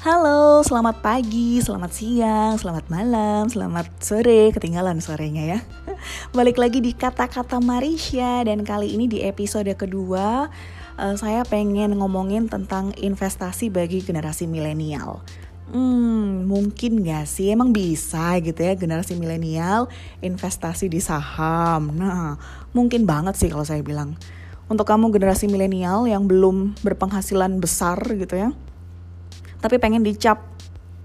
Halo, selamat pagi, selamat siang, selamat malam, selamat sore, ketinggalan sorenya ya. Balik lagi di kata-kata Marisha dan kali ini di episode kedua uh, saya pengen ngomongin tentang investasi bagi generasi milenial. Hmm, mungkin gak sih? Emang bisa gitu ya generasi milenial investasi di saham. Nah, mungkin banget sih kalau saya bilang. Untuk kamu generasi milenial yang belum berpenghasilan besar gitu ya, tapi pengen dicap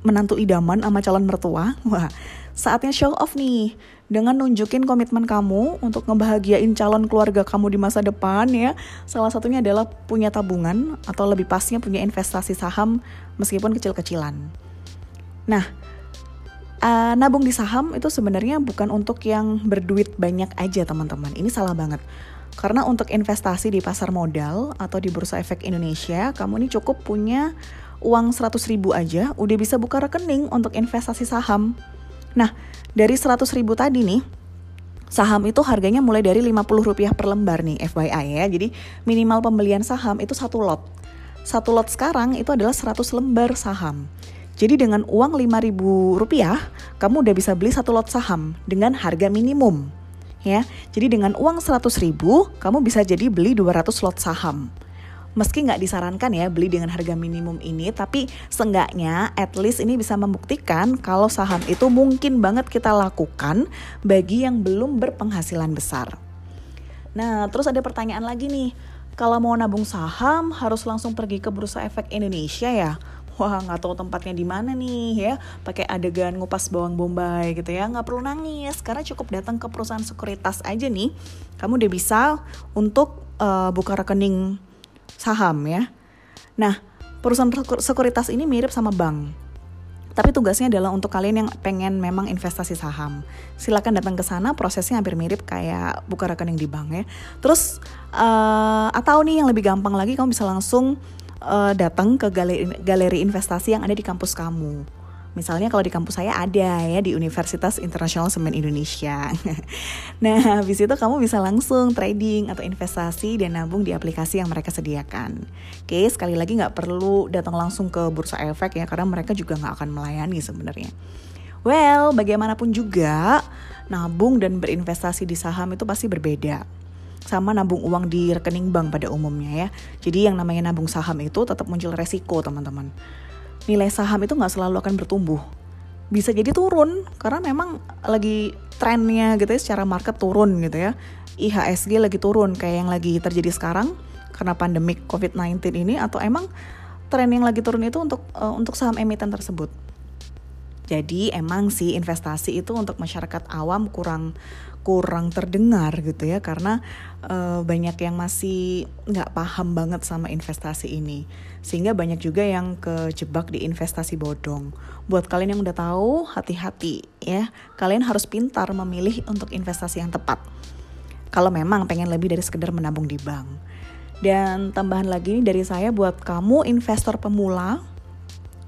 menantu idaman sama calon mertua, wah saatnya show off nih dengan nunjukin komitmen kamu untuk ngebahagiain calon keluarga kamu di masa depan ya. Salah satunya adalah punya tabungan atau lebih pasnya punya investasi saham meskipun kecil-kecilan. Nah, uh, nabung di saham itu sebenarnya bukan untuk yang berduit banyak aja teman-teman. Ini salah banget. Karena untuk investasi di pasar modal atau di Bursa Efek Indonesia, kamu ini cukup punya uang 100 ribu aja udah bisa buka rekening untuk investasi saham. Nah, dari 100 ribu tadi nih, saham itu harganya mulai dari 50 rupiah per lembar nih FYI ya. Jadi minimal pembelian saham itu satu lot. Satu lot sekarang itu adalah 100 lembar saham. Jadi dengan uang 5000 rupiah, kamu udah bisa beli satu lot saham dengan harga minimum. Ya, jadi dengan uang 100 ribu, kamu bisa jadi beli 200 lot saham meski nggak disarankan ya beli dengan harga minimum ini, tapi seenggaknya at least ini bisa membuktikan kalau saham itu mungkin banget kita lakukan bagi yang belum berpenghasilan besar. Nah, terus ada pertanyaan lagi nih, kalau mau nabung saham harus langsung pergi ke Bursa Efek Indonesia ya? Wah nggak tahu tempatnya di mana nih ya pakai adegan ngupas bawang bombay gitu ya nggak perlu nangis karena cukup datang ke perusahaan sekuritas aja nih kamu udah bisa untuk uh, buka rekening saham ya. Nah, perusahaan sekuritas ini mirip sama bank. Tapi tugasnya adalah untuk kalian yang pengen memang investasi saham. Silakan datang ke sana, prosesnya hampir mirip kayak buka rekening di bank ya. Terus uh, atau nih yang lebih gampang lagi kamu bisa langsung uh, datang ke galeri, galeri investasi yang ada di kampus kamu. Misalnya kalau di kampus saya ada ya di Universitas Internasional Semen Indonesia. nah, habis itu kamu bisa langsung trading atau investasi dan nabung di aplikasi yang mereka sediakan. Oke, sekali lagi nggak perlu datang langsung ke bursa efek ya karena mereka juga nggak akan melayani sebenarnya. Well, bagaimanapun juga nabung dan berinvestasi di saham itu pasti berbeda sama nabung uang di rekening bank pada umumnya ya. Jadi yang namanya nabung saham itu tetap muncul resiko teman-teman nilai saham itu nggak selalu akan bertumbuh. Bisa jadi turun karena memang lagi trennya gitu ya secara market turun gitu ya. IHSG lagi turun kayak yang lagi terjadi sekarang karena pandemik COVID-19 ini atau emang tren yang lagi turun itu untuk uh, untuk saham emiten tersebut. Jadi emang sih investasi itu untuk masyarakat awam kurang kurang terdengar gitu ya karena uh, banyak yang masih nggak paham banget sama investasi ini sehingga banyak juga yang kejebak di investasi bodong. Buat kalian yang udah tahu hati-hati ya kalian harus pintar memilih untuk investasi yang tepat. Kalau memang pengen lebih dari sekedar menabung di bank. Dan tambahan lagi dari saya buat kamu investor pemula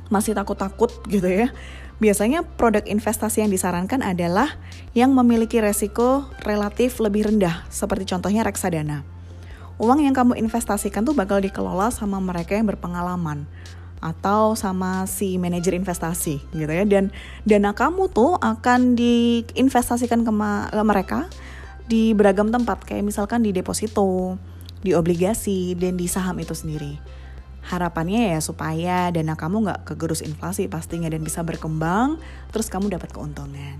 masih takut-takut gitu ya Biasanya produk investasi yang disarankan adalah yang memiliki resiko relatif lebih rendah, seperti contohnya reksadana. Uang yang kamu investasikan tuh bakal dikelola sama mereka yang berpengalaman atau sama si manajer investasi gitu ya dan dana kamu tuh akan diinvestasikan ke, ke mereka di beragam tempat kayak misalkan di deposito, di obligasi dan di saham itu sendiri. Harapannya ya supaya dana kamu nggak kegerus inflasi pastinya dan bisa berkembang, terus kamu dapat keuntungan.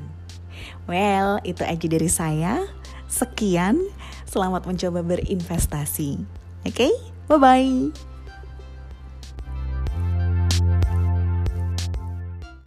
Well, itu aja dari saya. Sekian, selamat mencoba berinvestasi. Oke, okay? bye-bye.